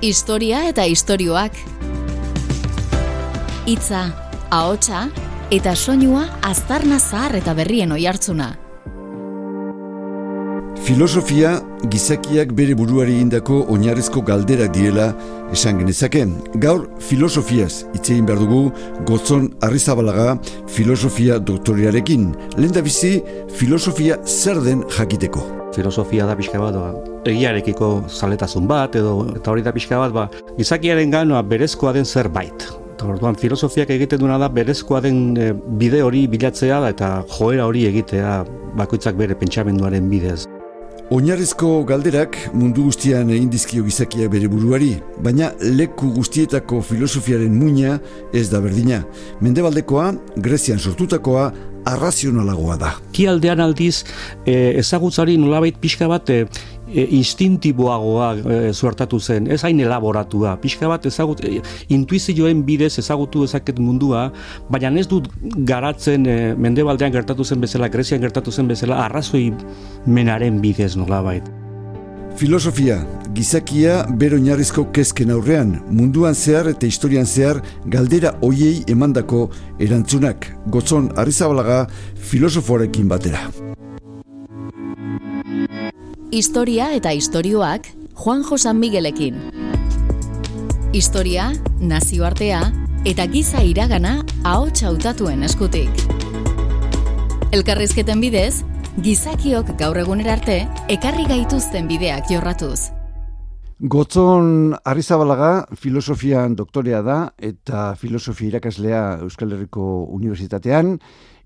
Historia eta istorioak. Hitza, ahotsa eta soinua aztarna zahar eta berrien oihartzuna. Filosofia gizakiak bere buruari indako oinarrizko galderak direla esan genezake. Gaur filosofiaz itzein behar dugu gotzon arrizabalaga filosofia doktoriarekin. Lehen bizi filosofia zer den jakiteko. Filosofia da pixka bat, ba, egiarekiko zaletasun bat, edo eta hori da pixka bat, ba, gizakiaren ganoa berezkoa den zerbait. Eta orduan filosofiak egiten duena da berezkoa den e, bide hori bilatzea da eta joera hori egitea bakoitzak bere pentsamenduaren bidez. Oinarrizko galderak mundu guztian egin dizkio gizakia bere buruari, baina leku guztietako filosofiaren muina ez da berdina. Mendebaldekoa, Grezian sortutakoa, arrazionalagoa da. Ki aldean aldiz, e, ezagutzari nolabait pixka bat e, e, instintiboagoa e, zuertatu zen, ez hain elaboratua, pixka bat ezagut, e, intuizioen bidez ezagutu ezaket mundua, baina ez dut garatzen e, mendebaldean gertatu zen bezala, Grezian gertatu zen bezala, arrazoi menaren bidez nolabait. Filosofia, gizakia bero oinarrizko kezken aurrean, munduan zehar eta historian zehar galdera hoiei emandako erantzunak, gotzon arrizabalaga filosofoarekin batera. Historia eta istorioak Juan Josan Miguelekin. Historia, nazioartea eta giza iragana ahots hautatuen eskutik. Elkarrizketen bidez, gizakiok gaur egunera arte ekarri gaituzten bideak jorratuz. Gotzon Arrizabalaga filosofian doktorea da eta filosofia irakaslea Euskal Herriko Unibertsitatean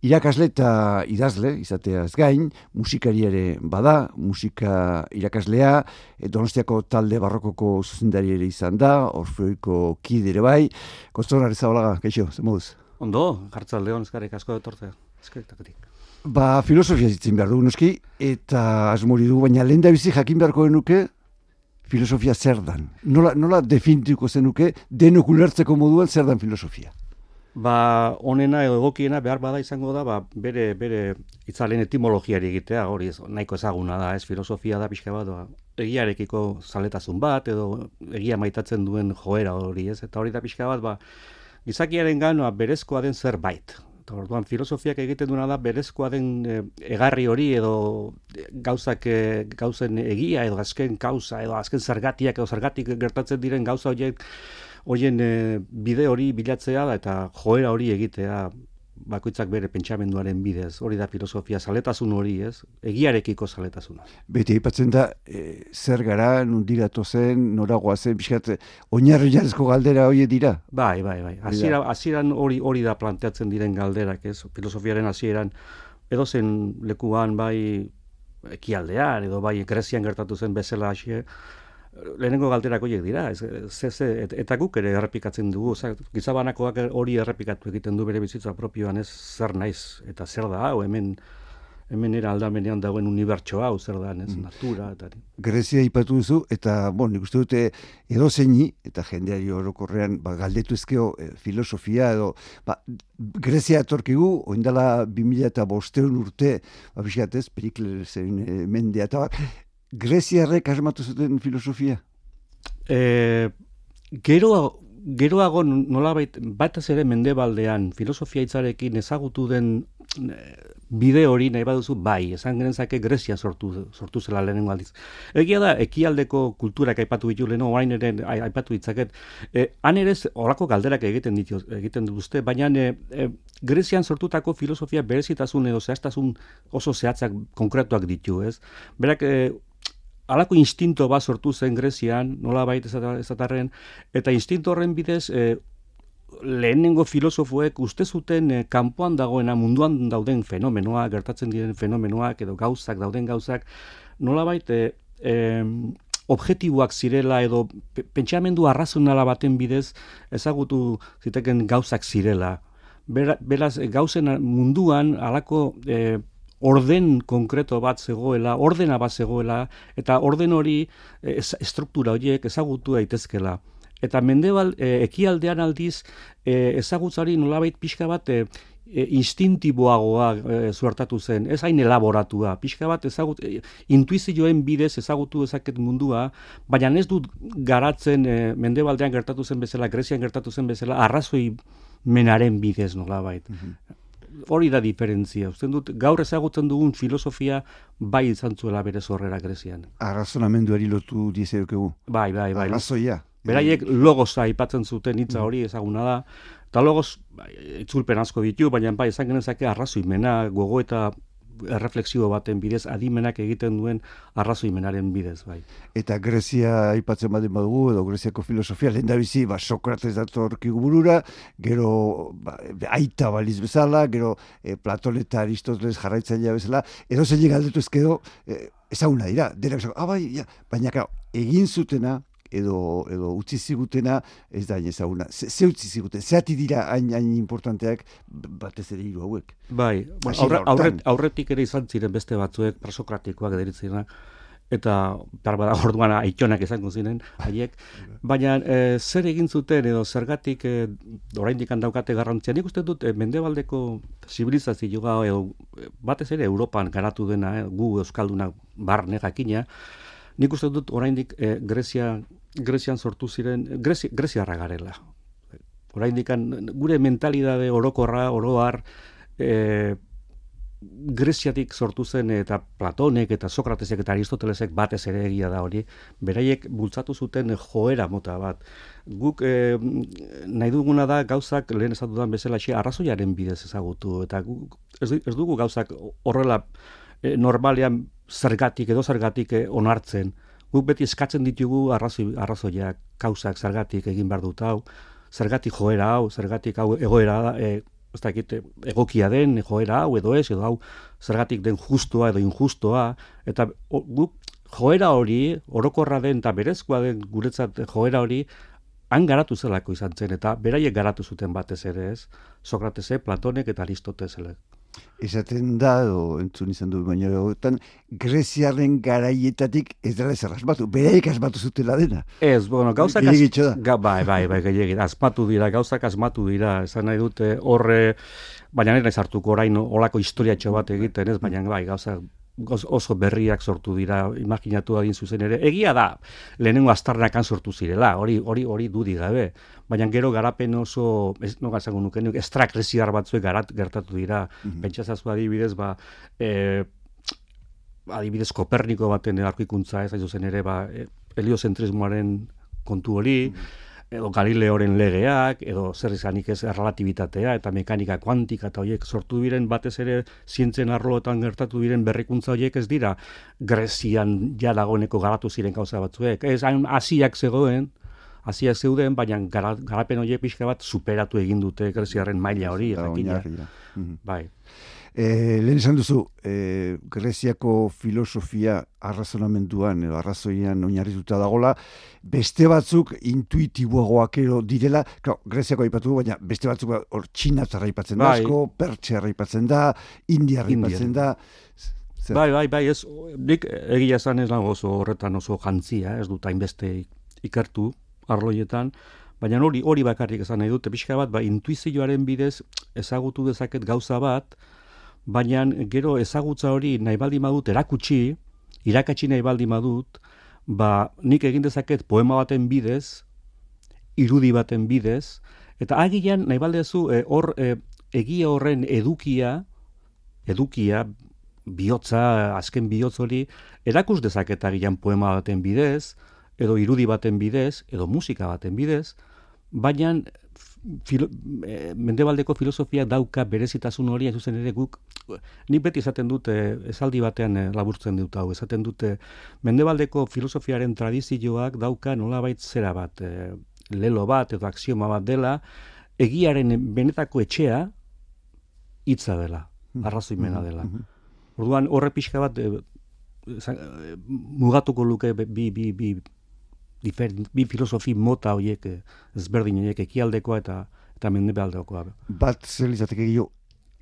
irakasle eta idazle, izatea ez gain, musikari ere bada, musika irakaslea, e, donostiako talde barrokoko zuzendari ere izan da, orfeoiko kidere bai. Koston, Arizabalaga, keixo, ze moduz? Ondo, jartza leon eskarek asko etortzea, eskarek Ba, filosofia zitzen behar du, noski, eta asmori du, baina lehen da bizi jakin beharko genuke, filosofia zer dan. Nola, nola definituko zenuke, denok ulertzeko moduan zer dan filosofia? Ba, onena edo egokiena behar bada izango da, ba, bere, bere itzalen etimologiari egitea, hori ez, nahiko ezaguna da, ez filosofia da pixka bat, ba, egiarekiko zaletasun bat, edo egia maitatzen duen joera hori, ez, eta hori da pixka bat, ba, gizakiaren ganoa berezkoa den zerbait. Eta orduan filosofiak egiten duena da berezkoa den e, egarri hori edo gauzak e, gauzen egia edo azken kauza edo azken zergatiak edo zergatik gertatzen diren gauza horiek hoien e, bide hori bilatzea da eta joera hori egitea bakoitzak bere pentsamenduaren bidez, hori da filosofia zaletasun hori, ez? Egiarekiko zaletasuna. Beti, ipatzen da, e, zer gara, nundigatu zen, noragoa zen, pixkat, oinarri jarrezko galdera hori dira? Bai, bai, bai. Hasieran hori hori da planteatzen diren galderak, ez? Filosofiaren hasieran edo zen lekuan, bai, ekialdean, edo bai, Grezian gertatu zen bezala hasie, lehenengo galderak horiek dira, ez, ze, ze, eta guk ere errepikatzen dugu, oza, gizabanakoak hori errepikatu egiten du bere bizitza propioan ez zer naiz, eta zer da hau, hemen, hemen era aldamenean dagoen unibertso hau, zer da, ez, mm. natura, eta... Grezia ipatu duzu, eta, bon, nik uste dute, edo zeini, eta jendeari orokorrean, ba, galdetu ezkeo e, filosofia, edo, ba, Grezia etorkigu, oindala 2000 eta bosteun urte, ba, ez, periklesen e, mendea, eta, Greziarrek asmatu zuten filosofia? E, geroago, geroago nola bat ere mendebaldean filosofia itzarekin ezagutu den e, bide hori nahi baduzu bai, esan genezake Grezia sortu, sortu zela lehenengo aldiz. Egia da, ekialdeko kulturak aipatu ditu leheno, orain ere aipatu ditzaket, e, han ere horako galderak egiten ditu, egiten dituzte, baina e, e, Grezian sortutako filosofia berezitasun edo zehaztasun oso zehatzak konkretuak ditu, ez? Berak, e, alako instinto bat sortu zen Grezian, nola baita ezatarren, eta instinto horren bidez, e, lehenengo filosofoek uste zuten e, kanpoan dagoena munduan dauden fenomenoa, gertatzen diren fenomenoak edo gauzak dauden gauzak, nola baita e, objektiboak zirela edo pentsamendu arrazonala baten bidez ezagutu ziteken gauzak zirela. Beraz, gauzen munduan alako e, orden konkreto bat zegoela, ordena bat zegoela, eta orden hori e, estruktura horiek ezagutu daitezkela. Eta mendebal e, ekialdean aldiz e, ezagutzari nolabait pixka bat e, instintiboagoa e, zuertatu zen, ez hain elaboratua, pixka bat ezagut, e, intuizioen bidez ezagutu ezaket mundua, baina ez dut garatzen e, mendebaldean gertatu zen bezala, Grezian gertatu zen bezala, arrazoi menaren bidez nola bait. Mhm. Hori da diferentzia. Usten dut, gaur ezagutzen dugun filosofia bai izan zuela bere zorrera Grezian. Arrazonamenduari lotu diezeukegu. Bai, bai, bai. Arrazoia. Beraiek logoza aipatzen zuten hitza hori ezaguna da, Eta logoz, bai, itzulpen asko ditu, baina bai, esan genezake arrazoimena, gogo eta errefleksio baten bidez, adimenak egiten duen arrazoimenaren bidez, bai. Eta Grezia aipatzen baden badugu, edo Greziako filosofia, lehen da bizi, ba, Sokrates datorki burura, gero ba, aita baliz bezala, gero e, Platon eta Aristoteles jarraitzailea bezala, edo zein galdetu ezkedo, e, ezaguna dira, denak, ah, bai, ja, baina, egin zutena, edo, edo utzi zigutena, ez da ezaguna. Ze, ze utzi ziguten, ze dira hain, hain importanteak batez ere hiru hauek. Bai, aurre, aurret, aurretik ere izan ziren beste batzuek, prasokratikoak ederitzena, eta barbara orduan aitonak izango ziren haiek baina e, zer egin zuten edo zergatik e, oraindik daukate garrantzia nik uste dut e, mendebaldeko zibilizazioa edo batez ere Europan garatu dena e, gu euskaldunak barne jakina nik uste dut oraindik e, Grezia Grezian sortu ziren, Grezi, Greziarra garela. Horain gure mentalidade orokorra, oroar, e, Greziatik sortu zen eta Platonek eta Sokratesek eta Aristotelesek batez ere egia da hori, beraiek bultzatu zuten joera mota bat. Guk e, nahi duguna da gauzak lehen ez dudan bezala xe arrazoiaren bidez ezagutu, eta guk, ez, ez dugu gauzak horrela e, normalean zergatik edo zergatik e, onartzen, guk beti eskatzen ditugu arrazoi, arrazoiak, kausak, zergatik egin behar dut hau, zergatik joera hau, zergatik hau egoera da, e, ez dakit, egokia den joera hau edo ez, edo hau zergatik den justua edo injustua, eta guk joera hori, orokorra den eta berezkoa den guretzat joera hori, han garatu zelako izan zen, eta beraiek garatu zuten batez ere ez, Sokratese, Platonek eta Aristotelesek. Esaten da, o, entzun izan du, baina horretan, Greziaren garaietatik ez dara ez asmatu, bereik asmatu zutela dena. Ez, bueno, gauzak... Ga, bai, bai, bai, gehiagit, asmatu dira, gauzak asmatu dira, esan nahi dute horre, baina nire hartuko orain olako historiatxo bat egiten, ez, baina bai, gauzak oso berriak sortu dira, imaginatu adin zuzen ere. Egia da, lehenengo astarnakan sortu zirela, hori hori hori dudi gabe. Baina gero garapen oso, ez no gazango nuke, estrakresiar batzuek garat, gertatu dira. Mm -hmm. Pentsazazu adibidez, ba, e, adibidez Koperniko baten arkuikuntza ez, zuzen ere, ba, e, heliozentrismoaren kontu hori, mhm edo Galileoren legeak, edo zer izanik ez errelatibitatea, eta mekanika kuantika, eta horiek sortu diren batez ere zientzen arloetan gertatu diren berrikuntza horiek ez dira, Grezian ja dagoeneko garatu ziren gauza batzuek. Ez, hasiak zegoen, hasiak zeuden, baina garapen horiek pixka bat superatu egin dute Greziarren maila hori. Mhm. Bai. E, lehen esan duzu, e, Greziako filosofia arrazonamenduan edo arrazoian oinarrituta dagola, beste batzuk intuitiboagoak ero direla, klar, Greziako aipatu baina beste batzuk hor txinatzarra aipatzen da, bai. asko, pertsiarra aipatzen da, indiarra aipatzen da. Bai, bai, bai, ez, nik egia zan ez nago oso horretan oso jantzia, ez dut hainbeste ikertu arloietan, baina hori hori bakarrik esan nahi dute, pixka bat, ba, intuizioaren bidez ezagutu dezaket gauza bat, baina gero ezagutza hori nahi baldi madut erakutsi, irakatsi nahi baldi madut, ba nik egin dezaket poema baten bidez, irudi baten bidez, eta agian nahi baldezu e, hor e, egia horren edukia, edukia, bihotza, azken bihotz hori, erakus dezaket agian poema baten bidez, edo irudi baten bidez, edo musika baten bidez, baina filo, e, mendebaldeko filosofia dauka berezitasun hori zuzen ere guk nik beti esaten dute esaldi batean e, laburtzen dut hau esaten dute mendebaldeko filosofiaren tradizioak dauka nolabait zera bat e, lelo bat edo axioma bat dela egiaren benetako etxea hitza dela mm-hmm. arrazoimena mm-hmm. dela mm orduan horre pixka bat e, mugatuko luke bi, bi, bi diferent, bi filosofi mota horiek eh, ezberdin horiek ekialdekoa eta eta mendebaldekoa. Bat zer izateke gehiago,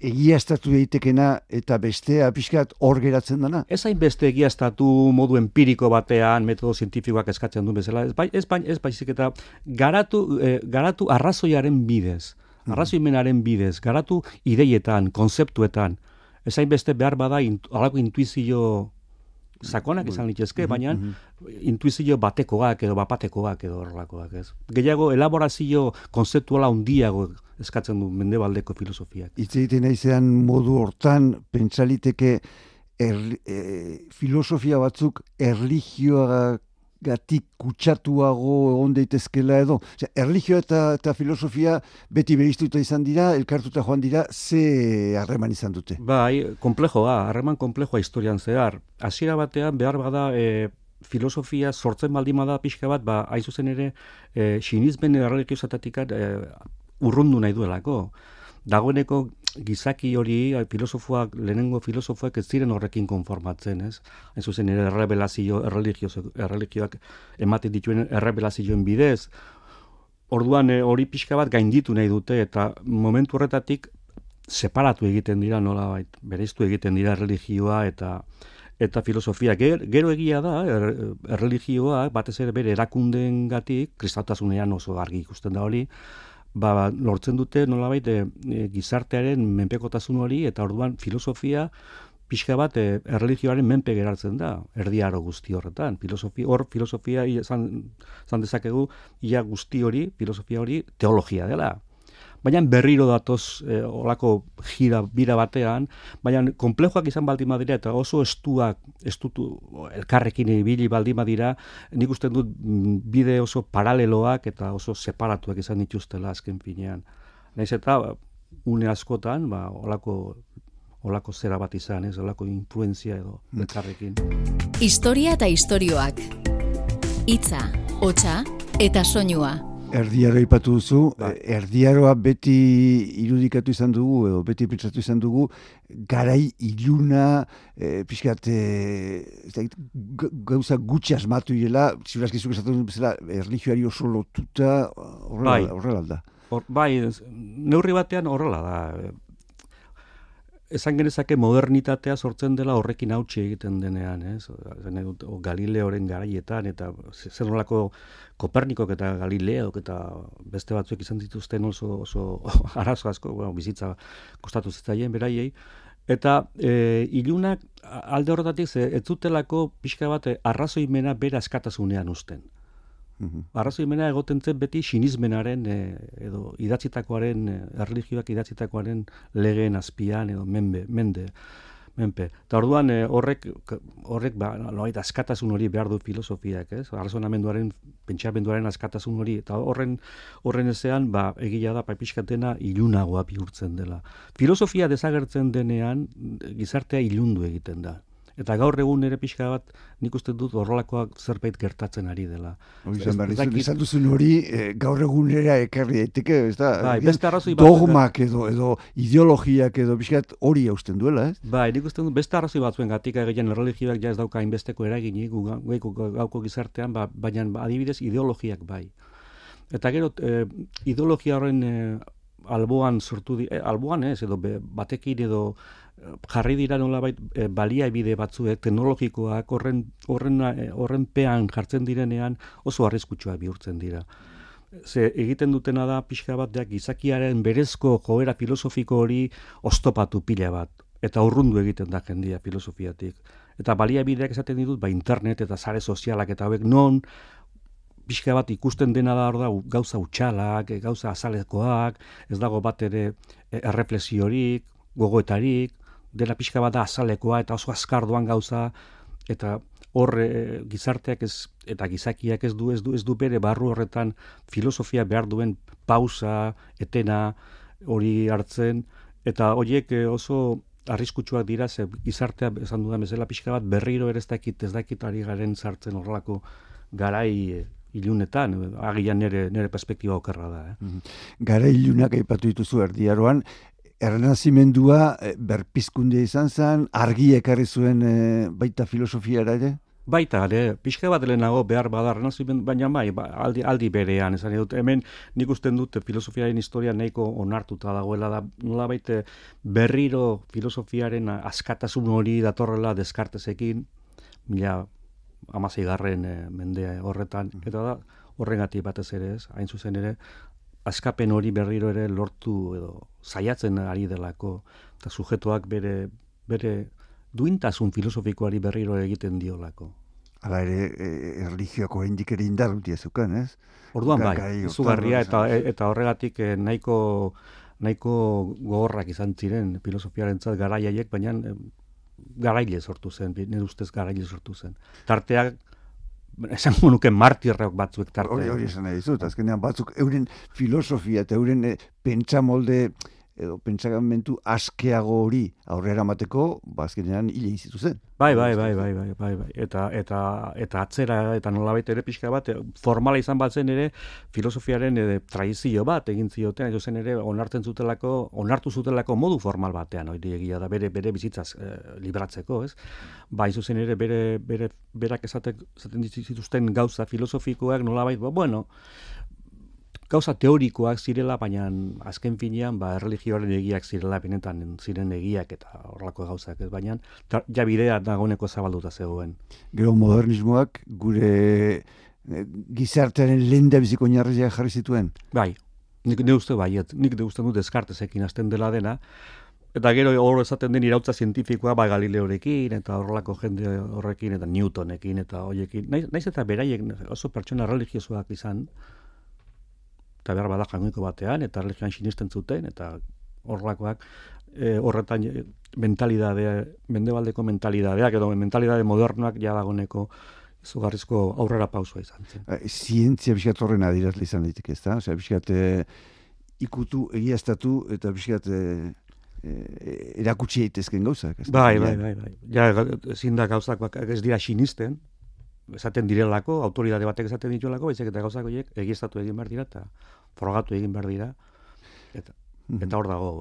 egia estatu daitekena eta bestea pixkat hor geratzen dana? Ez hain beste egia estatu modu empiriko batean, metodo zientifikoak eskatzen duen bezala, ez bai, ez bai, ez bai, eta garatu, eh, garatu arrazoiaren bidez. mhm. arrazoimenaren bidez, garatu ideietan, konzeptuetan, ezain beste behar bada alako intuizio sakonak izan litezke, baina intuizio batekoak edo bapatekoak edo horrelakoak, ez? Gehiago elaborazio konzeptuala handiago eskatzen du mendebaldeko filosofiak. Itz egiten naizean modu hortan pentsaliteke er, e, filosofia batzuk erlijioa gatik kutsatuago egon daitezkela edo. Osea, erlijio eta, eta filosofia beti beriztuta izan dira, elkartuta joan dira, ze harreman izan dute? Bai, komplejoa, harreman komplejoa historian zehar. Hasiera batean behar bada e, filosofia sortzen baldima da pixka bat, ba, aizuzen ere, e, sinizben erreligiozatik e, urrundu nahi duelako dagoeneko gizaki hori filosofoak lehenengo filosofoak ez ziren horrekin konformatzen, ez? Ez zuzen ere errebelazio erreligioak ematen dituen errebelazioen bidez. Orduan eh, hori pixka bat gainditu nahi dute eta momentu horretatik separatu egiten dira nolabait, bereiztu egiten dira erreligioa eta eta filosofia gero egia da er, erreligioa batez ere bere erakundeengatik kristautasunean oso argi ikusten da hori ba, ba, lortzen dute nolabait e, gizartearen menpekotasun hori eta orduan filosofia pixka bat e, erreligioaren menpe gerartzen da, erdiaro guzti horretan. Filosofia, hor filosofia izan, izan dezakegu, ia guzti hori, filosofia hori, teologia dela baina berriro datoz e, olako gira bira batean, baina konplejoak izan baldima dira eta oso estuak, estutu elkarrekin ibili baldima dira, nik uste dut mm, bide oso paraleloak eta oso separatuak izan dituztela azken finean. Naiz eta une askotan, ba, olako olako zera bat izan, ez, olako influenzia edo mm. elkarrekin. Historia eta istorioak. Itza, hotsa eta soinua. Erdiaro ipatu duzu, ba. erdiaroa beti irudikatu izan dugu, edo beti pentsatu izan dugu, garai iluna, e, pixkat, e, gauza gutxi asmatu irela, ziburazki zuk esatu dut bezala, erlijioari oso lotuta, horrela, bai. horrela da. bai, neurri batean horrela da esan genezake modernitatea sortzen dela horrekin hautsi egiten denean, ez? O, Galileoren garaietan eta zer nolako Kopernikok eta Galileok eta beste batzuek izan dituzten oso oso arazo asko, bueno, bizitza kostatu zitzaien beraiei eta e, ilunak alde horretatik ez zutelako pixka bat arrazoimena bera askatasunean usten. -hmm. Arrazoi mena egoten zen beti sinismenaren e, edo idatzitakoaren, e, erreligioak idatzitakoaren legeen azpian edo menbe, mende, menpe. Eta orduan e, horrek, horrek ba, loait, askatasun hori behar du filosofiak, ez? Arrazonamenduaren, pentsamenduaren askatasun hori, eta horren horren ezean, ba, egia da, paipiskatena ilunagoa bihurtzen dela. Filosofia desagertzen denean, gizartea ilundu egiten da. Eta gaur egun ere pixka bat, nik uste dut horrelakoak zerbait gertatzen ari dela. Izan behar, izan duzun hori, e, gaur egun ere ekarri daiteke, ez da? Bai, beste arrazoi bat. Dogmak edo, edo ideologiak edo pixka hori hausten duela, ez? Bai, nik uste dut beste arrazoi batzuen gatik egiten religioak ja ez dauka inbesteko eraginik, gauko gizartean, ba, baina adibidez ideologiak bai. Eta gero, e, ideologia horren e, alboan sortu di, alboan ez, edo batekin edo jarri dira nolabait e, baliabide batzuek teknologikoak horren horren eh, horren pean jartzen direnean oso arriskutsua bihurtzen dira. Ze egiten dutena da pixka bat deak gizakiaren berezko joera filosofiko hori ostopatu pila bat eta urrundu egiten da jendia filosofiatik. Eta baliabideak esaten ditut ba internet eta sare sozialak eta hauek non pixka bat ikusten dena da da gauza utxalak, gauza azalekoak, ez dago bat ere eh, erreflexiorik, gogoetarik, dela pixka bat da azalekoa eta oso azkarduan gauza eta hor e, gizarteak ez eta gizakiak ez du ez du ez du bere barru horretan filosofia behar duen pausa etena hori hartzen eta horiek e, oso arriskutsuak dira ze gizartea esan dudan bezala pixka bat berriro ere ez dakit ez dakit ari garen sartzen horrelako garai e, ilunetan, agian nire, nire perspektiba okerra da. Eh? Mm Gara ilunak aipatu dituzu erdiaroan, ernazimendua e, berpizkunde izan zen, argi ekarri zuen e, baita filosofiara ere? Baita, ere, pixka bat lehenago behar badar, baina bai, ba, aldi, aldi berean, esan dut, hemen nik usten dut filosofiaren historia nahiko onartuta dagoela da, nola baite berriro filosofiaren askatasun hori datorrela deskartezekin, mila amazei garren e, mende horretan, eta da, horrengatik batez ere ez, hain zuzen ere, askapen hori berriro ere lortu edo saiatzen ari delako eta sujetuak bere bere duintasun filosofikoari berriro egiten diolako. Hala ere, e, erligioko hendik ere indarruti ezukan, ez? Orduan bai, izugarria eta, eta horregatik eh, nahiko nahiko gogorrak izan ziren filosofiaren zat garaiaiek, baina eh, garaile sortu zen, nire ustez garaile sortu zen. Tarteak, esan nuke martirreok batzuek tarte. Hori, hori esan nahi dizut, azkenean batzuk euren filosofia eta euren e, pentsa molde edo pentsamentu askeago hori aurrera mateko, bazkenean ba, hile izitu zen. Bai, bai, bai, bai, bai, bai, bai. Eta, eta, eta atzera, eta nolabait ere pixka bat, formala izan bat zen ere, filosofiaren ere, traizio bat egin zioten, edo zen ere, onartzen zutelako, onartu zutelako modu formal batean, hori egia da, bere, bere bizitzaz e, libratzeko, ez? Ba, izuzen ere, bere, bere, berak esaten, esaten zituzten gauza filosofikoak nolabait, ba, bueno, gauza teorikoak zirela, baina azken finean, ba, erreligioaren egiak zirela, benetan ziren egiak eta horrelako gauzak, ez baina, ja bidea dagoeneko zabalduta zegoen. Gero modernismoak gure e, gizartearen lehen da biziko jarri zituen? Bai, nik ne uste baiet, nik de uste du deskartezekin azten dela dena, Eta gero hor esaten den irautza zientifikoa ba Galileorekin eta horrelako jende horrekin eta Newtonekin eta hoiekin. Naiz, naiz eta beraiek oso pertsona religiosoak izan, eta behar bada jangoiko batean, eta religioan sinisten zuten, eta horrakoak e, horretan e, mentalidadea, mendebaldeko mentalidadeak, edo mentalidade modernoak jadagoneko zugarrizko aurrera pausua izan zen. E, zientzia biskat horren adirazle izan ditik ez da? Osea, biskat e, ikutu, egiaztatu, eta biskat e, e, erakutsi eitezken gauzak. Bai, bai, bai, bai. Ja, ezin da gauzak ez dira sinisten, esaten direlako, autoridade batek esaten dituelako, baizik eta gauzak horiek egiestatu egin behar dira, eta frogatu egin behar dira. Eta, mhm. eta hor dago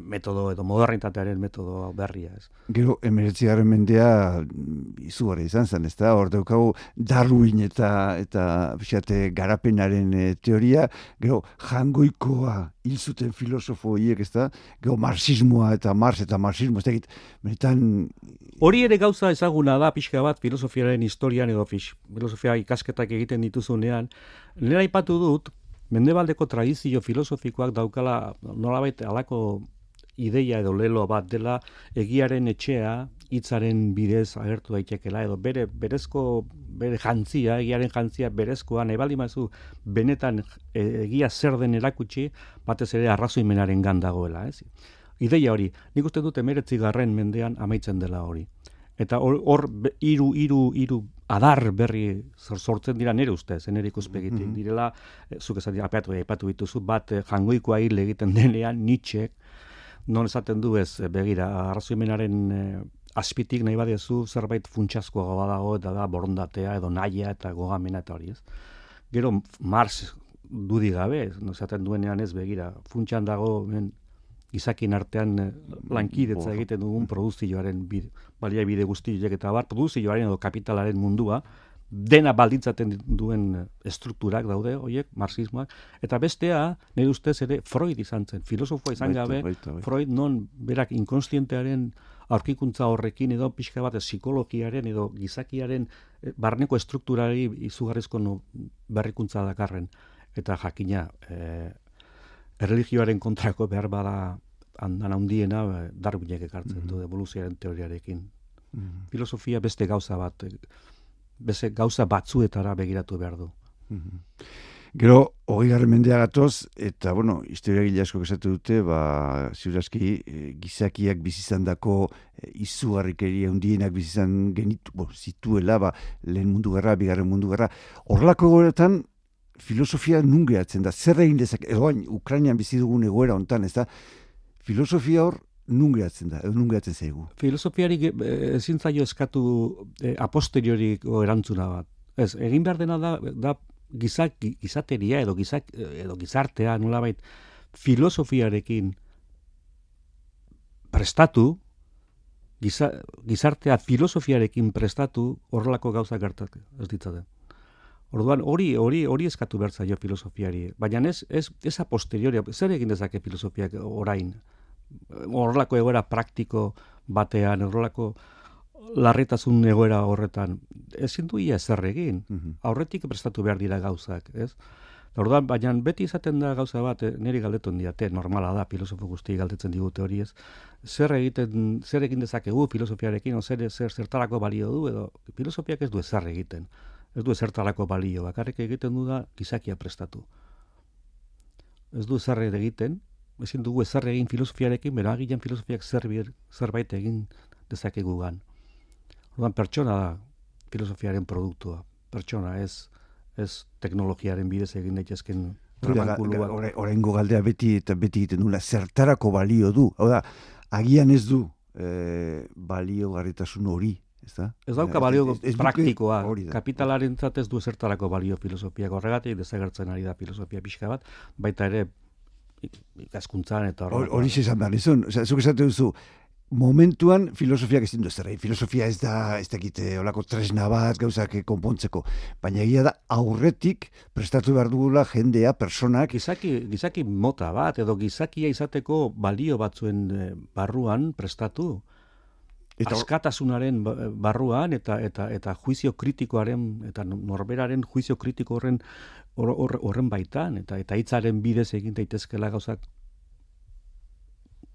metodo edo modernitatearen metodo berria, ez. Gero, emeretzigarren mendea izugarri izan zen, ez da? Hor daukagu Darwin eta eta bixate garapenaren e, teoria, gero, jangoikoa hil zuten filosofo hiek, ez da? Gero, marxismoa eta marx eta marxismo, ez da egit, menetan... Hori ere gauza ezaguna da, pixka bat, filosofiaren historian edo filosofia ikasketak egiten dituzunean, nera ipatu dut, Mendebaldeko tradizio filosofikoak daukala nolabait alako ideia edo lelo bat dela egiaren etxea hitzaren bidez agertu daitekela edo bere berezko bere jantzia egiaren jantzia berezkoa nahi baldin mazu benetan e, egia zer den erakutsi batez ere arrazoimenaren gandagoela ez? Ideia hori nik uste dut 19. mendean amaitzen dela hori. Eta hor hiru hiru hiru adar berri sortzen dira nere ustez nere ikuspegitik. Mm direla e, zuk esan dira apatu aipatu dituzu bat e, jangoikoa hil egiten denean Nietzsche non esaten du ez eh, begira arrazoimenaren e, azpitik nahi badezu zerbait funtsaskoa badago eta da borondatea edo naia eta gogamena eta hori ez. Gero Mars dudi gabe, esaten duenean ez begira, funtsan dago men, izakin artean eh, lankidetza egiten dugun produzioaren bide, balia bide guztiak eta bar, produzioaren edo kapitalaren mundua, dena baldintzaten duen estrukturak daude, hoiek, marxismoak, eta bestea, nire ustez ere, Freud izan zen, filosofoa izan gabe, Freud non berak inkonstientearen aurkikuntza horrekin edo pixka bat psikologiaren edo gizakiaren eh, barneko estrukturari izugarrizko no, berrikuntza dakarren. Eta jakina, e, erreligioaren kontrako behar bada andan handiena eh, darbinek ekartzen mm -hmm. du evoluzioaren teoriarekin. Mhm. Filosofia beste gauza bat, beste gauza batzuetara begiratu behar du. Mhm. Gero, hori garren mendea gatoz, eta, bueno, historia gila asko kesatu dute, ba, ziurazki, e, gizakiak bizizan dako e, izugarrikeria undienak bizizan genitu, bo, zituela, ba, lehen mundu gerra, bigarren mundu gerra. Horrelako goretan, filosofia nun gehatzen da, zer egin dezak, egoain, Ukrainian bizi dugun egoera hontan, ez da, filosofia hor nun gehatzen da, nun gehatzen zaigu. Filosofiari e, ezin zaio eskatu e, aposterioriko erantzuna bat. Ez, egin behar dena da, da gizak, gizateria edo, gizak, edo gizartea nolabait filosofiarekin prestatu, giza, gizartea filosofiarekin prestatu horrelako gauza gertak ez ditzaten. Orduan hori hori hori eskatu behar zaio filosofiari, baina ez ez ez a posteriori, zer egin dezake filosofiak orain? Horrelako egoera praktiko batean, horrelako larritasun egoera horretan ezin du ia zer egin. Mhm. Aurretik prestatu behar dira gauzak, ez? Orduan, baina beti izaten da gauza bat, eh, niri galdetu diate, normala da, filosofo guzti galdetzen digute hori ez. Zer egiten, zer egin dezakegu filosofiarekin, o zer, zer zertarako balio du, edo filosofiak ez du ezer egiten. Ez du ezertarako balio, bakarrik egiten du da gizakia prestatu. Ez du ezer egiten, ezin dugu ezer egin filosofiarekin, bera agian filosofiak zerbir, zerbait egin dezakegu gan. Orduan, pertsona da filosofiaren produktua. Pertsona, ez, ez teknologiaren bidez egin daitezken Horengo galdea beti eta beti egiten dula zertarako balio du. Hau da, agian ez du e, balio garritasun hori. Ez, da? ez dauka balio ez, ez, praktikoa. Kapitalaren ez du zertarako balio filosofia horregatik, desagertzen ari da filosofia pixka bat, baita ere ikaskuntzan eta horregatik. Hori izan behar nizun, zuk esate duzu, momentuan filosofiak ezin du zerrei. Filosofia ez da, ez da gite, olako tresna bat, gauzak konpontzeko. Baina egia da, aurretik prestatu behar dugula jendea, personak. Gizaki, gizaki mota bat, edo gizakia izateko balio batzuen eh, barruan prestatu. Eta askatasunaren ba, barruan eta eta eta juizio kritikoaren eta norberaren juizio kritiko horren horren baitan eta eta hitzaren bidez egin daitezkela gauzak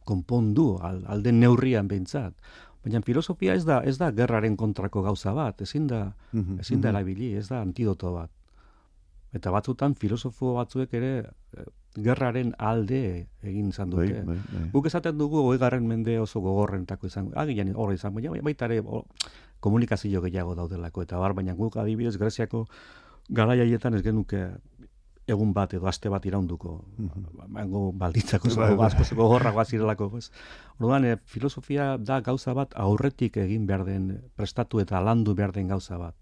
konpondu alden neurrian behintzat. Baina filosofia ez da ez da gerraren kontrako gauza bat, ezin da mhm, ezin da mm ez da antidoto bat. Eta batzutan filosofo batzuek ere eh, gerraren alde egin izan dute. Bai, bai, bai. Guk esaten dugu garren mende oso gogorrentako izan, agian horre izan, baina baita ere komunikazio gehiago daudelako eta bar baina guk adibidez Greziako garaiaietan ez genuke egun bat edo aste bat iraunduko. Mango mhm. balditzako zego bai, bai. gorra guazirelako. Orduan, e, filosofia da gauza bat aurretik egin behar den, prestatu eta landu behar den gauza bat.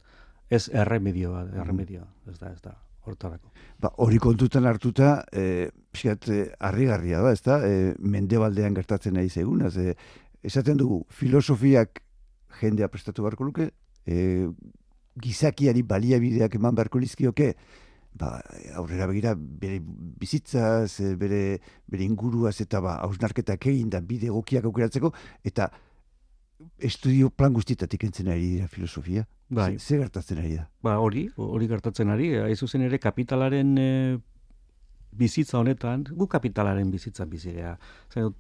Ez erremedio bat, mhm. erremedio. Ez da, ez da, hortarako. Ba, hori kontutan hartuta, e, pixkat, e, harrigarria da, ez da, e, mendebaldean gertatzen nahi zegun, ez, e, esaten dugu, filosofiak jendea prestatu beharko luke, e, gizakiari baliabideak eman beharko lizkioke, ba, aurrera begira bere bizitzaz, bere, bere inguruaz eta ba, hausnarketak egin da bide egokiak aukeratzeko, eta estudio plan guztietatik entzen ari dira filosofia. Bai. Ze, gertatzen ari da? Ba, hori, hori gertatzen ari. Ez zuzen ere kapitalaren e, bizitza honetan, gu kapitalaren bizitza bizigea. Zer,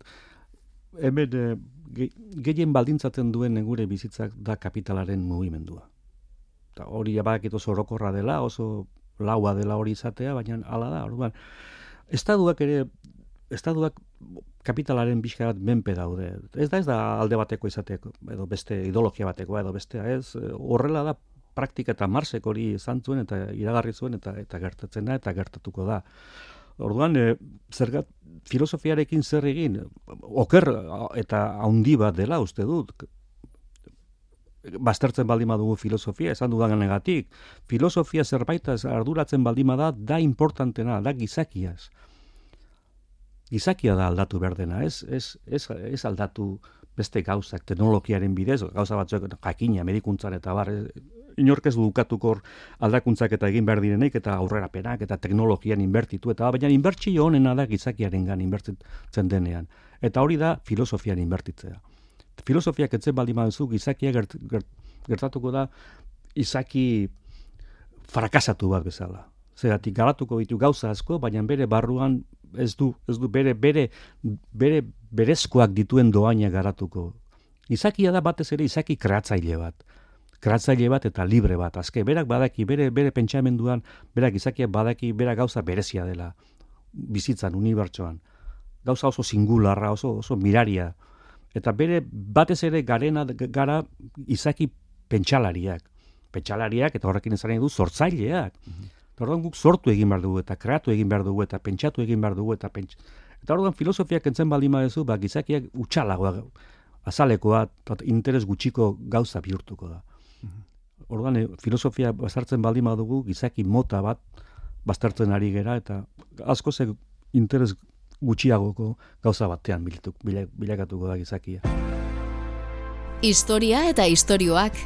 hemen e, gehien baldintzatzen duen gure bizitzak da kapitalaren mugimendua. Hori abakit oso orokorra dela, oso laua dela hori izatea, baina hala da, orduan. Estaduak ere, estaduak kapitalaren bizka bat menpe daude. Ez da ez da alde bateko izateko, edo beste ideologia bateko, edo bestea, ez? Horrela da praktika eta marsek hori izan zuen eta iragarri zuen eta eta gertatzen da eta gertatuko da. Orduan, e, zergat, filosofiarekin zer egin, oker eta handi bat dela uste dut, baztertzen baldima dugu filosofia, esan dudan negatik. Filosofia zerbait arduratzen baldima da, da importantena, da gizakiaz. Gizakia da aldatu berdena, ez, ez, ez, ez aldatu beste gauzak, teknologiaren bidez, gauza batzuk, jakina, medikuntzan eta bar, inork ez dukatuko aldakuntzak eta egin behar direnek, eta aurrera penak, eta teknologian inbertitu, eta baina inbertsio honena da gizakiaren gan inbertitzen denean. Eta hori da filosofian inbertitzea filosofiak etzen baldin baduzu, gizakia gert, gertatuko da izaki frakasatu bat bezala. Zeratik garatuko ditu gauza asko, baina bere barruan ez du, ez du bere, bere, bere berezkoak dituen doaina garatuko. Izakia da batez ere izaki kreatzaile bat. Kreatzaile bat eta libre bat. Azke, berak badaki, bere, bere pentsamenduan, berak izakia badaki, berak gauza berezia dela. Bizitzan, unibertsoan. Gauza oso singularra, oso, oso miraria. Eta bere batez ere garena gara izaki pentsalariak. Pentsalariak eta horrekin ezaren du sortzaileak. Mm Orduan guk sortu egin behar dugu eta kreatu egin behar dugu eta pentsatu egin behar dugu eta pentsa. Eta orduan filosofiak entzen baldin badezu, ba, gizakiak utxalagoa, azalekoa, interes gutxiko gauza bihurtuko da. Mm Orduan e, filosofia bazartzen baldin badugu, gizaki mota bat baztertzen ari gera eta asko ze interes gutxiagoko gauza batean bilituk, bilakatuko da gizakia. Historia eta istorioak.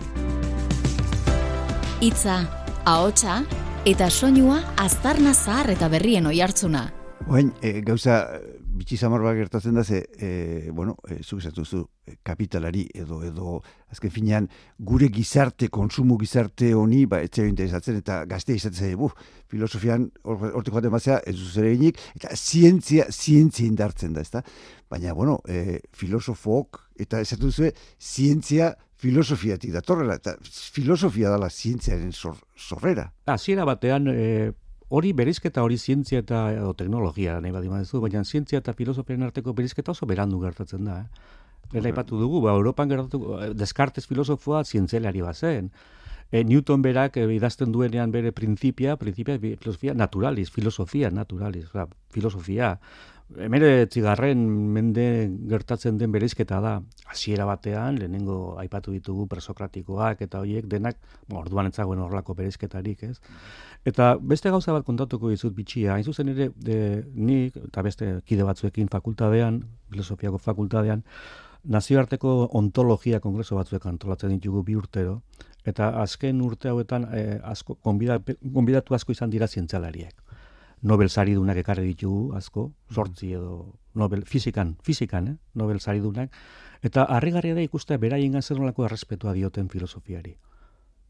Hitza, ahotsa eta soinua aztarna zahar eta berrien oihartzuna. Oain, e, gauza bitxi zamar bat gertatzen da ze, e, bueno, e, zuk esatu zu, e, kapitalari edo, edo, azken finean, gure gizarte, konsumo gizarte honi, ba, etxeo interesatzen, eta gaztea izatzen bu, filosofian, hortik joaten bazea, ez zuzere eta zientzia, zientzia indartzen da, ezta? Baina, bueno, e, filosofok, eta esatu zuen, zientzia filosofiatik datorrela, eta filosofia dela zientziaren zorrera. Hasiera batean, e, hori berizketa hori zientzia eta edo teknologia nahi badi madezu, baina zientzia eta filosofiaren arteko berizketa oso berandu gertatzen da. Eh? Lehen aipatu dugu, ba, Europan gertatu, eh, Descartes filosofoa zientzelari bazen. E, Newton berak e, idazten duenean bere printzipia, printzipia filosofia naturalis, filosofia naturalis, ba, filosofia. Emere txigarren mende gertatzen den bereizketa da. Hasiera batean, lehenengo aipatu ditugu presokratikoak eta horiek denak, orduan etzagoen horlako bereizketarik, ez? Eta beste gauza bat kontatuko dizut bitxia, hain zuzen ere, de, nik, eta beste kide batzuekin fakultadean, filosofiako fakultadean, nazioarteko ontologia kongreso batzuek antolatzen ditugu bi urtero, eta azken urte hauetan eh, asko, konbidatu asko izan dira zientzalariak. Nobel sari dunak ekarri ditugu, asko, sortzi edo Nobel, fizikan, fizikan, eh? Nobel sari dunak. Eta harrigarria da ikustea beraien zer nolako errespetua dioten filosofiari.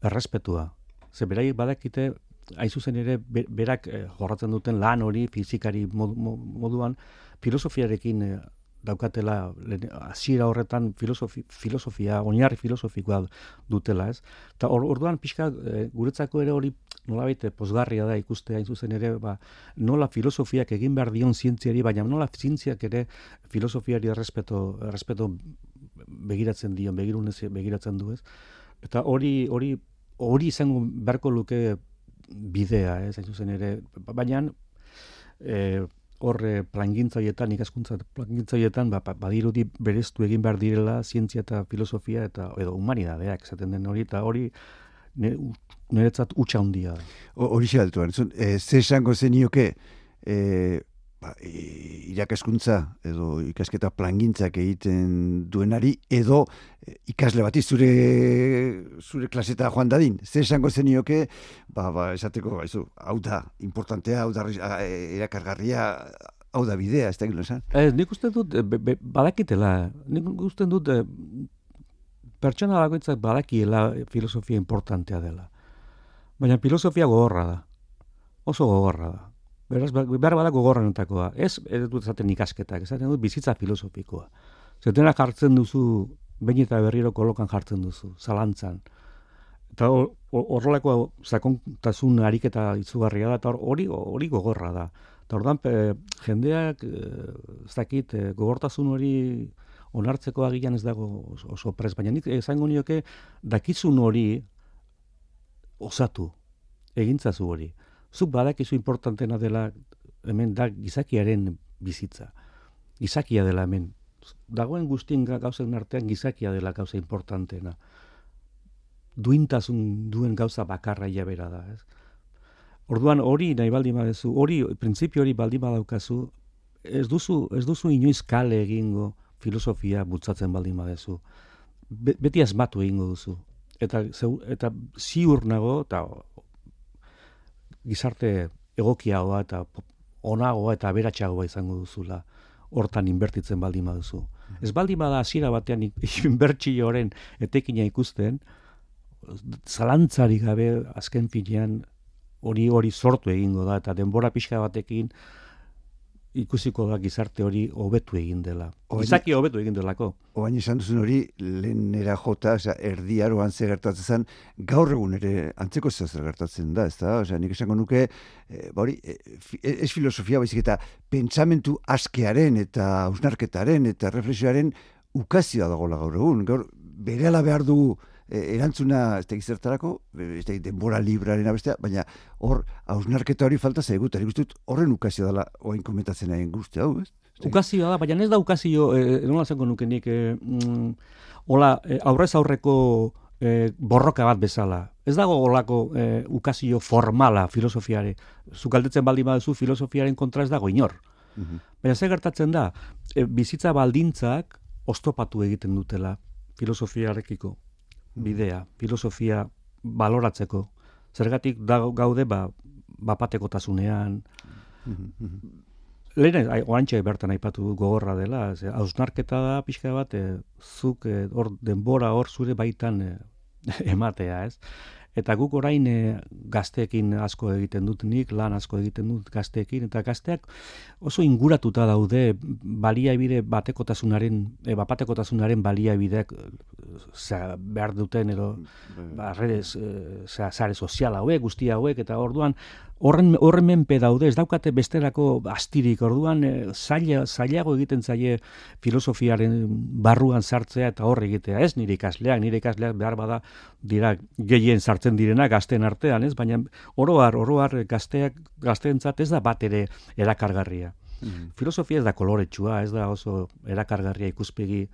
Errespetua. Ze beraiek badakite, aizuzen ere, berak eh, jorratzen duten lan hori fizikari moduan, filosofiarekin eh, daukatela hasiera horretan filosofi, filosofia, oinarri filosofikoa dutela, ez? Ta or, orduan pixka e, guretzako ere hori nolabait pozgarria da ikustea hain zuzen ere, ba, nola filosofiak egin behar dion zientziari, baina nola zientziak ere filosofiari errespeto, errespeto begiratzen dion, begirunez begiratzen du, ez? Eta hori hori hori izango beharko luke bidea, ez? Hain zuzen ere, baina eh horre plangintzaietan, ikaskuntza plangintzaietan, ba, ba, badirudi bereztu egin behar direla zientzia eta filosofia eta edo humanidadeak esaten den hori, eta hori niretzat utxa handia. Hori xe altuan, e, ze esango zenioke, e, irakaskuntza edo ikasketa plangintzak egiten duenari edo e, ikasle bati zure zure klaseta joan dadin. Ze esango zenioke, ba, ba, esateko, baizu, hau da, importantea, hau da, erakargarria, hau da bidea, ez da gilo esan? Ez, nik uste dut, be, badakitela, nik uste dut, e, pertsona bakoitzak badakiela filosofia importantea dela. Baina filosofia gogorra da. Oso gogorra da. Beraz, ba, behar badako gorrenetakoa. Ez, ez dut zaten ikasketak, esaten dut bizitza filosofikoa. Zetena jartzen duzu, bain eta berriro kolokan jartzen duzu, zalantzan. Eta horrelako sakontasun ariketa izugarria da, eta hori hori gogorra da. Eta ordan jendeak, eh, ez dakit, eh, gogortasun hori onartzeko agian ez dago oso pres, baina nik esango nioke dakizun hori osatu, egintzazu hori zuk badakizu importantena dela hemen da gizakiaren bizitza. Gizakia dela hemen. Dagoen guztien gauzen artean gizakia dela gauza importantena. Duintasun duen gauza bakarra ja bera da, ez? Orduan hori nahi baldin badezu, hori printzipio hori baldin badaukazu, ez duzu, ez duzu inoiz kale egingo filosofia bultzatzen baldin badezu. beti asmatu egingo duzu. Eta, eta ziur nago, eta gizarte egokiagoa eta onagoa eta aberatsagoa izango duzula hortan inbertitzen baldin baduzu. Ez baldin bada hasiera batean inbertsioaren etekina ikusten, zalantzari gabe azken finean hori hori sortu egingo da eta denbora pixka batekin ikusiko da gizarte hori hobetu egin dela. Gizaki hobetu egin delako. Oain izan duzun hori, lehen era jota, oza, erdi aroan ze gertatzen zen, gaur egun ere antzeko zer gertatzen da, ez da? Oza, nik esango nuke, e, hori, e, ez filosofia baizik eta pentsamentu askearen eta ausnarketaren eta reflexioaren ukazioa dagoela gaur egun. Gaur, bere behar dugu, E, erantzuna ez da gizertarako, ez da denbora libraren abestea, baina hor, hausnarketa hori falta zaigu, eta dut horren ukazio dela oain komentatzen nahi guzti hau, ez? Ukazio da, baina ez da ukazio, e, nola zenko nuke nik, e, mm, hola, e, aurrez aurreko e, borroka bat bezala. Ez dago olako e, ukazio formala filosofiare. Zukaldetzen baldin baduzu filosofiaren kontra ez dago inor. Mm Baina ze gertatzen da, e, bizitza baldintzak ostopatu egiten dutela filosofiarekiko bidea, filosofia baloratzeko. Zergatik da gaude ba, bapateko tasunean. lehen, oantxe bertan aipatu gogorra dela, hausnarketa da pixka bat, e, zuk hor denbora hor zure baitan ematea, ez? Eta guk orain e, gazteekin asko egiten dut nik, lan asko egiten dut gazteekin, eta gazteak oso inguratuta daude baliabide batekotasunaren, e, batekotasunaren baliabideak za, behar duten edo bai. ba, redes, e, zare soziala hauek, guztia hauek, eta orduan horren horren menpe daude ez daukate besterako astirik orduan e, zaila zailago egiten zaie filosofiaren barruan sartzea eta hor egitea ez nire ikasleak nire ikasleak behar bada dira gehien sartzen direna gazten artean ez baina oro har oro har gazteak gazteentzat ez da bat ere erakargarria mm. filosofia ez da koloretsua ez da oso erakargarria ikuspegi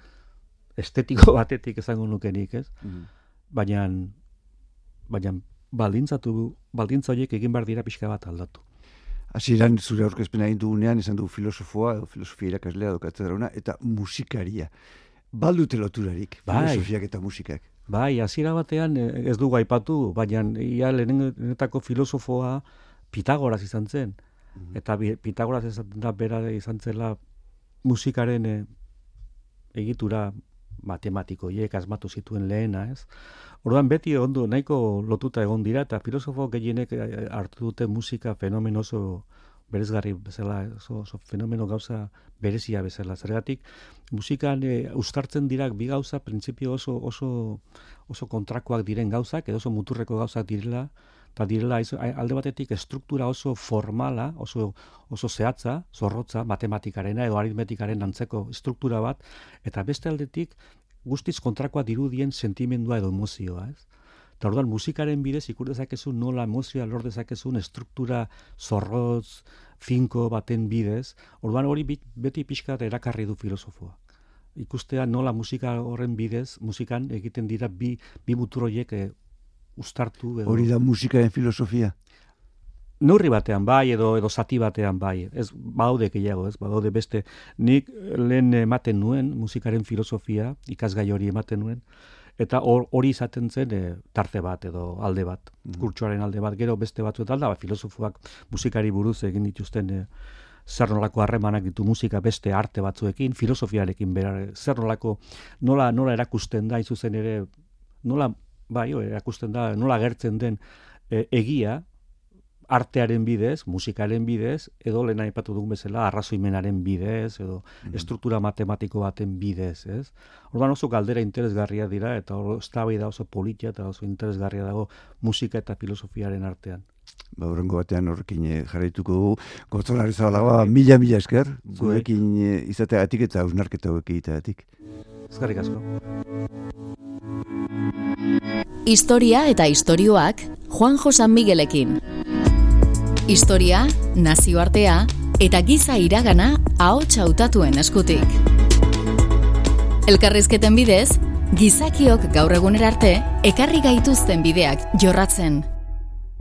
estetiko batetik esango nukenik ez mm. baina baina baldintzatu baldintza horiek egin behar dira pixka bat aldatu. Hasieran zure aurkezpena egin dugunean esan du filosofoa edo filosofia irakaslea edo eta musikaria. Baldute loturarik bai. filosofiak eta musikak. Bai, hasiera batean eh, ez dugu aipatu, baina ia lehenetako filosofoa Pitagoras izan zen. Mhm. Eta Pitagoras izan da bera izan zela musikaren eh, egitura matematiko hiek asmatu zituen lehena, ez? Orduan beti ondo nahiko lotuta egon dira eta filosofo gehienek eh, hartu dute musika fenomeno oso berezgarri bezala, oso, oso fenomeno gauza berezia bezala. Zergatik musikan e, ustartzen dira bi gauza printzipio oso oso oso kontrakoak diren gauzak edo oso muturreko gauzak direla eta direla alde batetik estruktura oso formala, oso, oso zehatza, zorrotza, matematikarena edo aritmetikaren antzeko struktura bat, eta beste aldetik guztiz kontrakoa dirudien sentimendua edo emozioa, ez? Eta orduan musikaren bidez ikur dezakezu nola emozioa lor dezakezun estruktura zorroz, finko baten bidez, orduan hori beti pixka erakarri du filosofoa. Ikustea nola musika horren bidez, musikan egiten dira bi, bi muturoiek e, ustartu. Edo... Hori da musikaren filosofia? Neurri batean bai edo edo zati batean bai. Ez baude gehiago, ez badaude beste nik lehen ematen nuen musikaren filosofia, ikasgai hori ematen nuen eta hori izaten zen e, tarte bat edo alde bat, mm. kurtsuaren alde bat, gero beste batzuetan da, ba, filosofoak musikari buruz egin dituzten e, zer nolako harremanak ditu musika beste arte batzuekin, filosofiarekin bera, zer nolako, nola, nola erakusten da, izuzen ere, nola, bai, erakusten da, nola gertzen den e, egia, artearen bidez, musikaren bidez, edo lehen aipatu dugun bezala, arrazoimenaren bidez, edo mm estruktura matematiko baten bidez, ez? Orduan oso galdera interesgarria dira, eta hor, da oso politia eta oso interesgarria dago musika eta filosofiaren artean. Ba, horrengo batean horrekin eh, jarraituko dugu, gotzolari zabalagoa, mila, mila esker, gurekin eh, izateatik eta ausnarketa hauek egiteatik. Ezkarrik asko. Historia eta istorioak Juan Josan Miguelekin. Historia, nazioartea eta giza iragana ahots hautatuen eskutik. Elkarrizketen bidez, gizakiok gaur egunera arte ekarri gaituzten bideak jorratzen.